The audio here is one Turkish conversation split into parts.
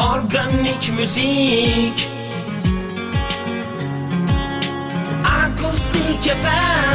Organik müzik. Akustik FM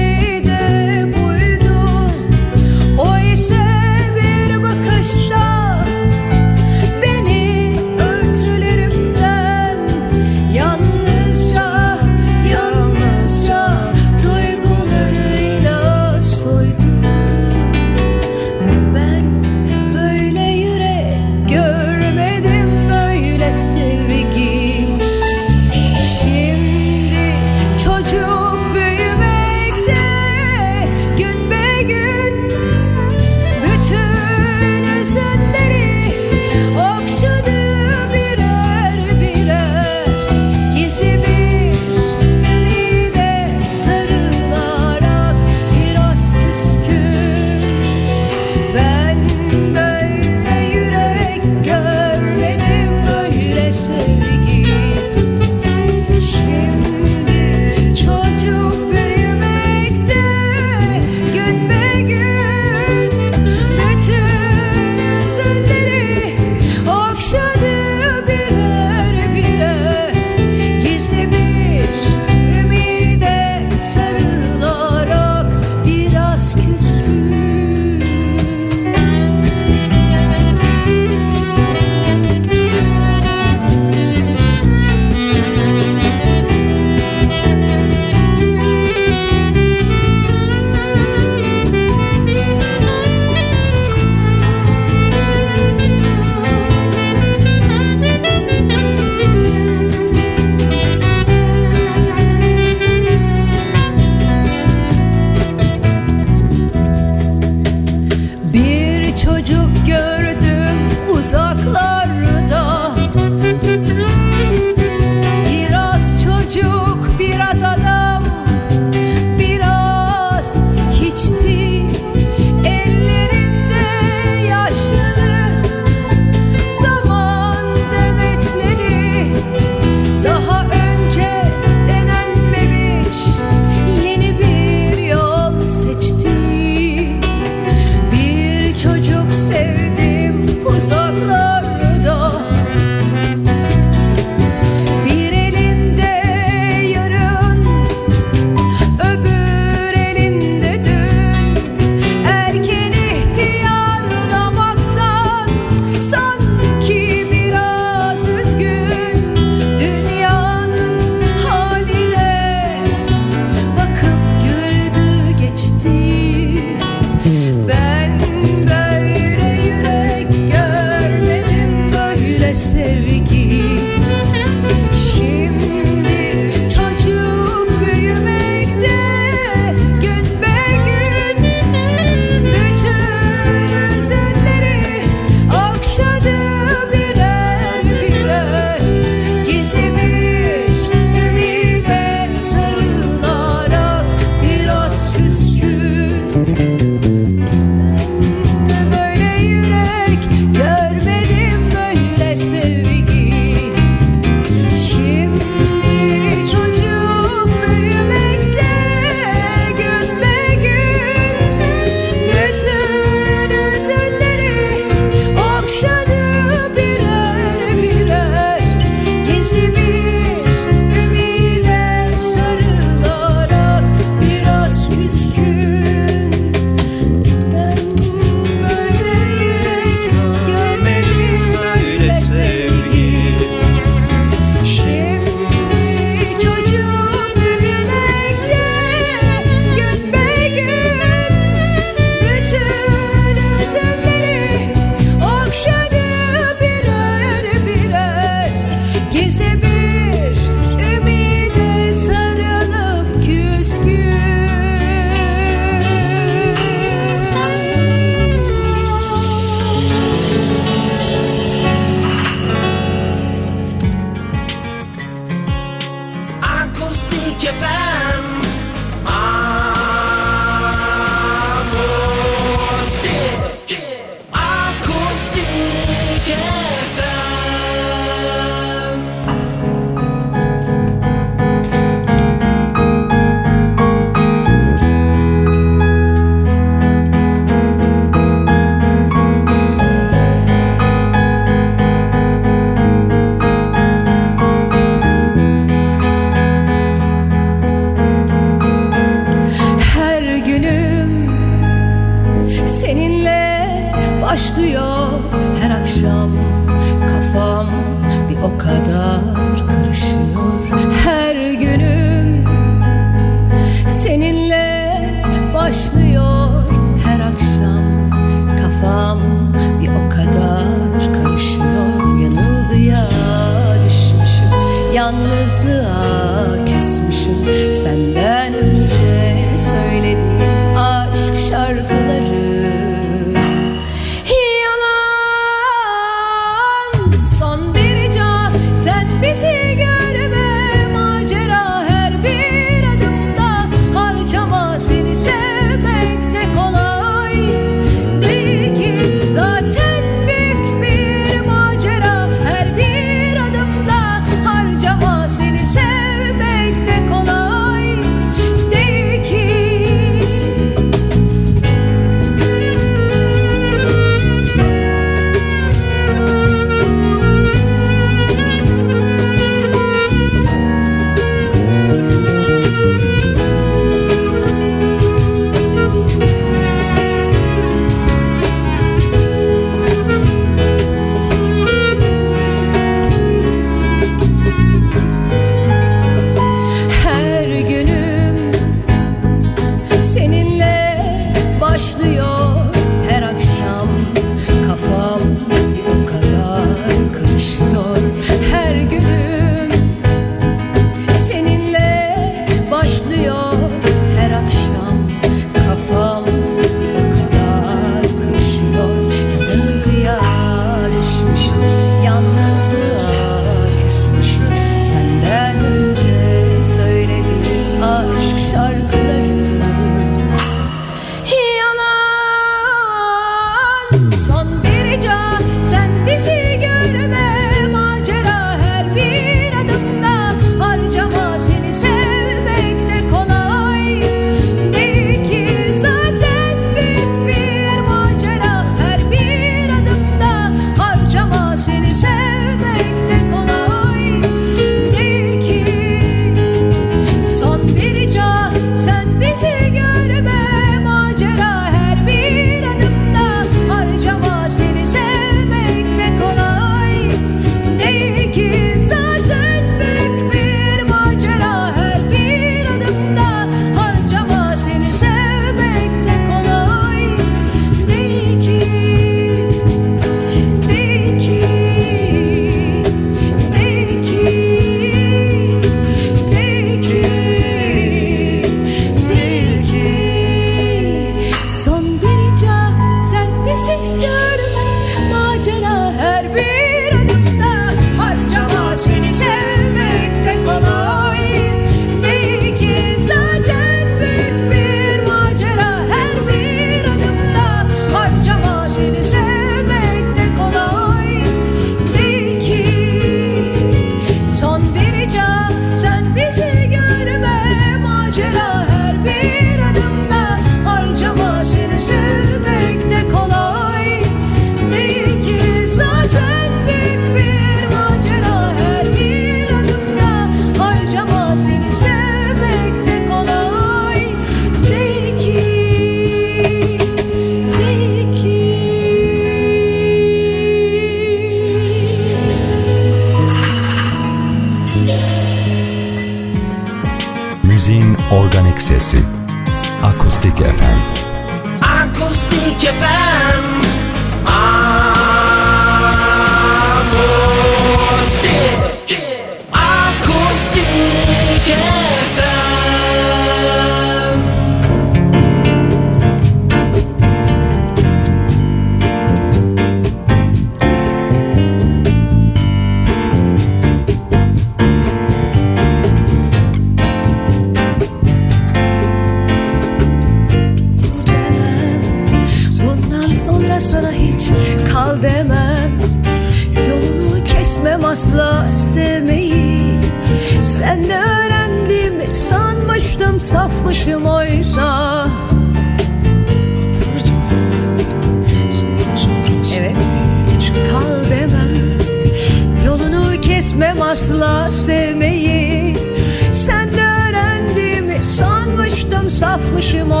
último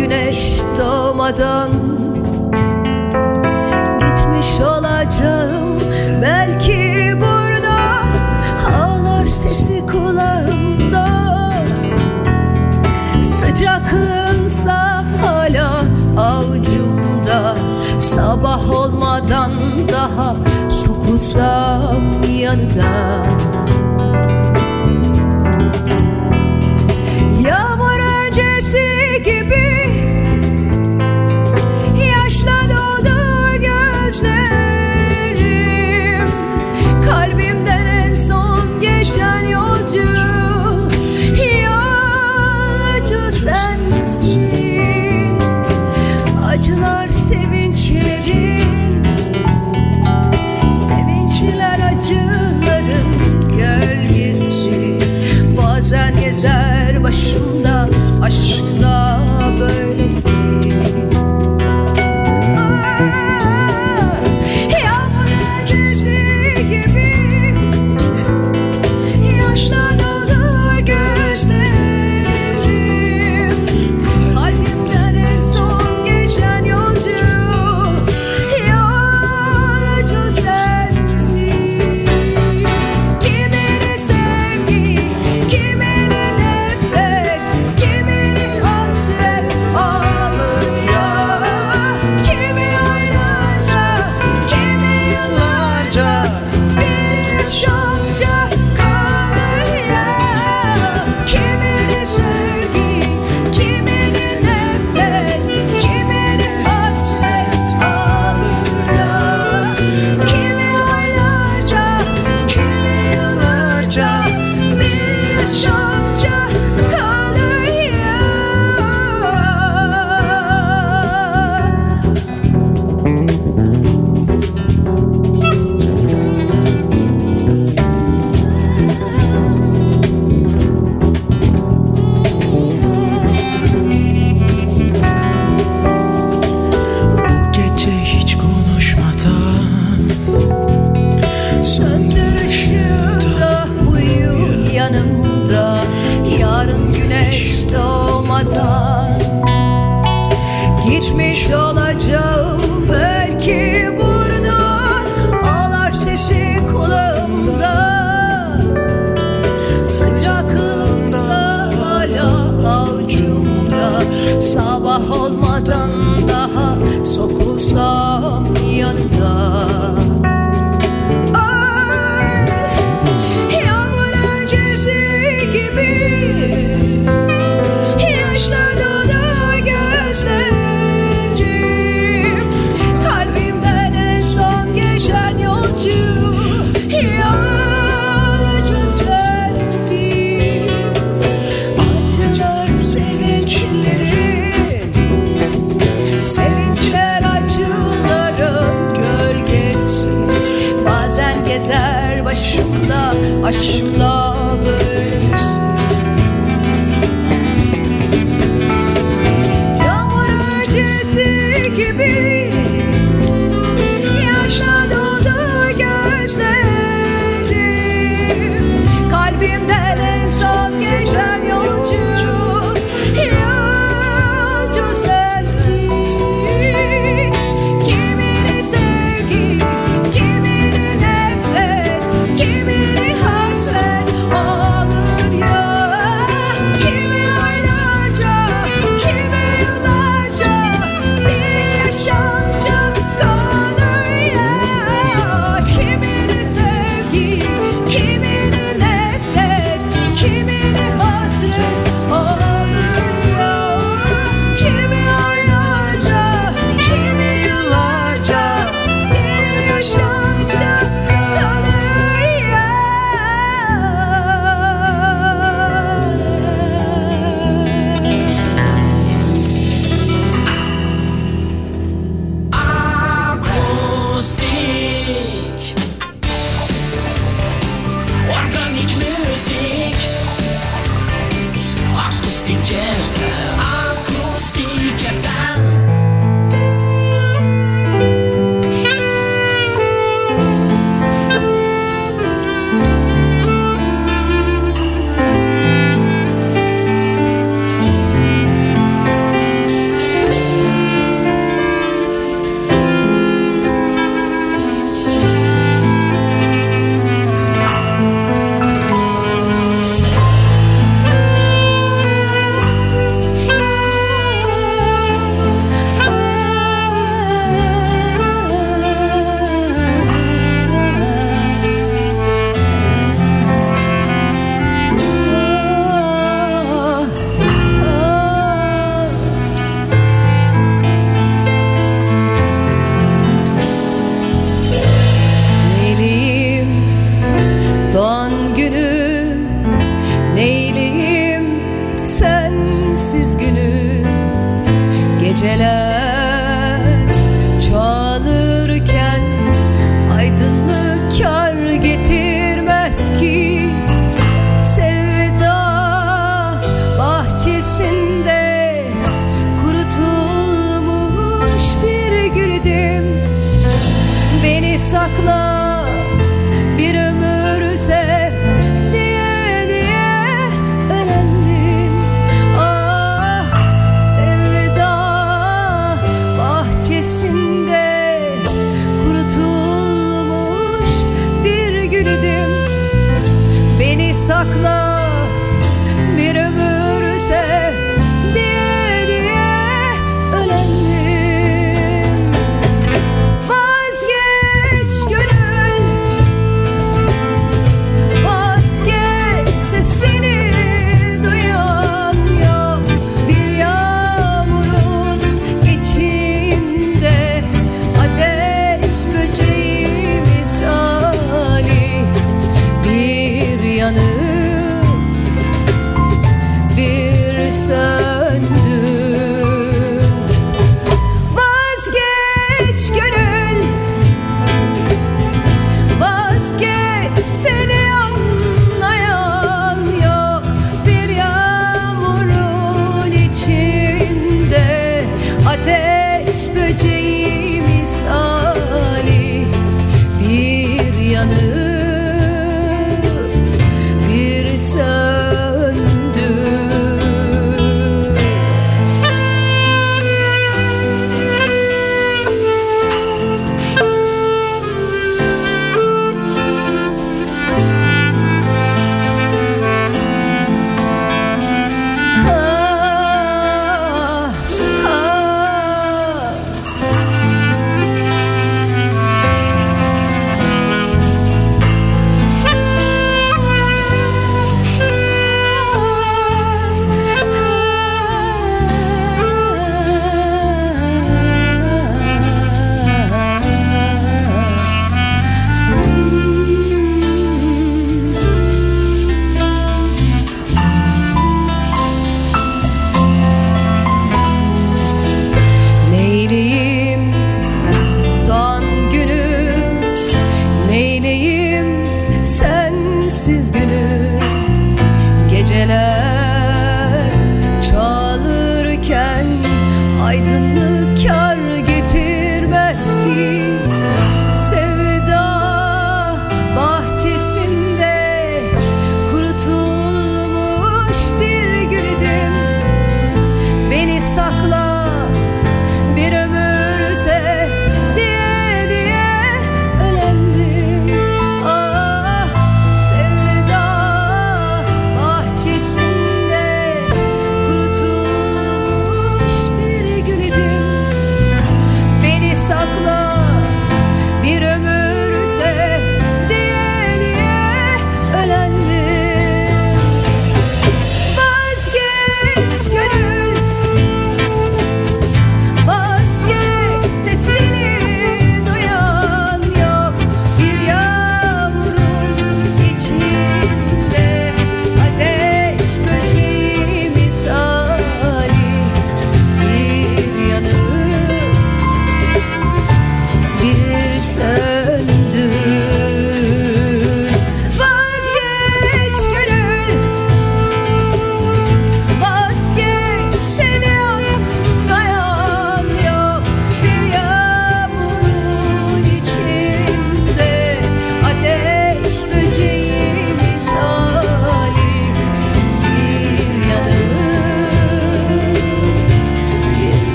güneş doğmadan Gitmiş olacağım. Belki buradan Ağlar sesi kulağımda. Sıcaklığınsa hala avcumda Sabah olmadan daha sokulsam yanına. başımda aşk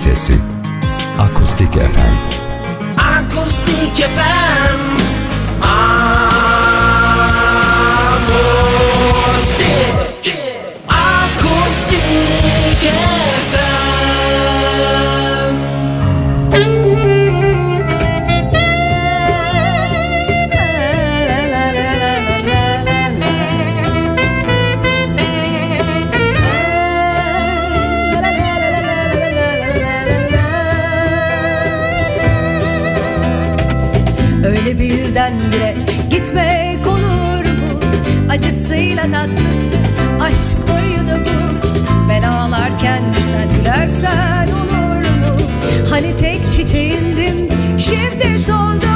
Sesi. Akustik Efendim Akustik Efendim birden Gitmek olur mu? Acısıyla tatlısı aşk oyunu bu Ben ağlarken sen gülersen olur mu? Hani tek çiçeğindim şimdi soldu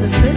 the city.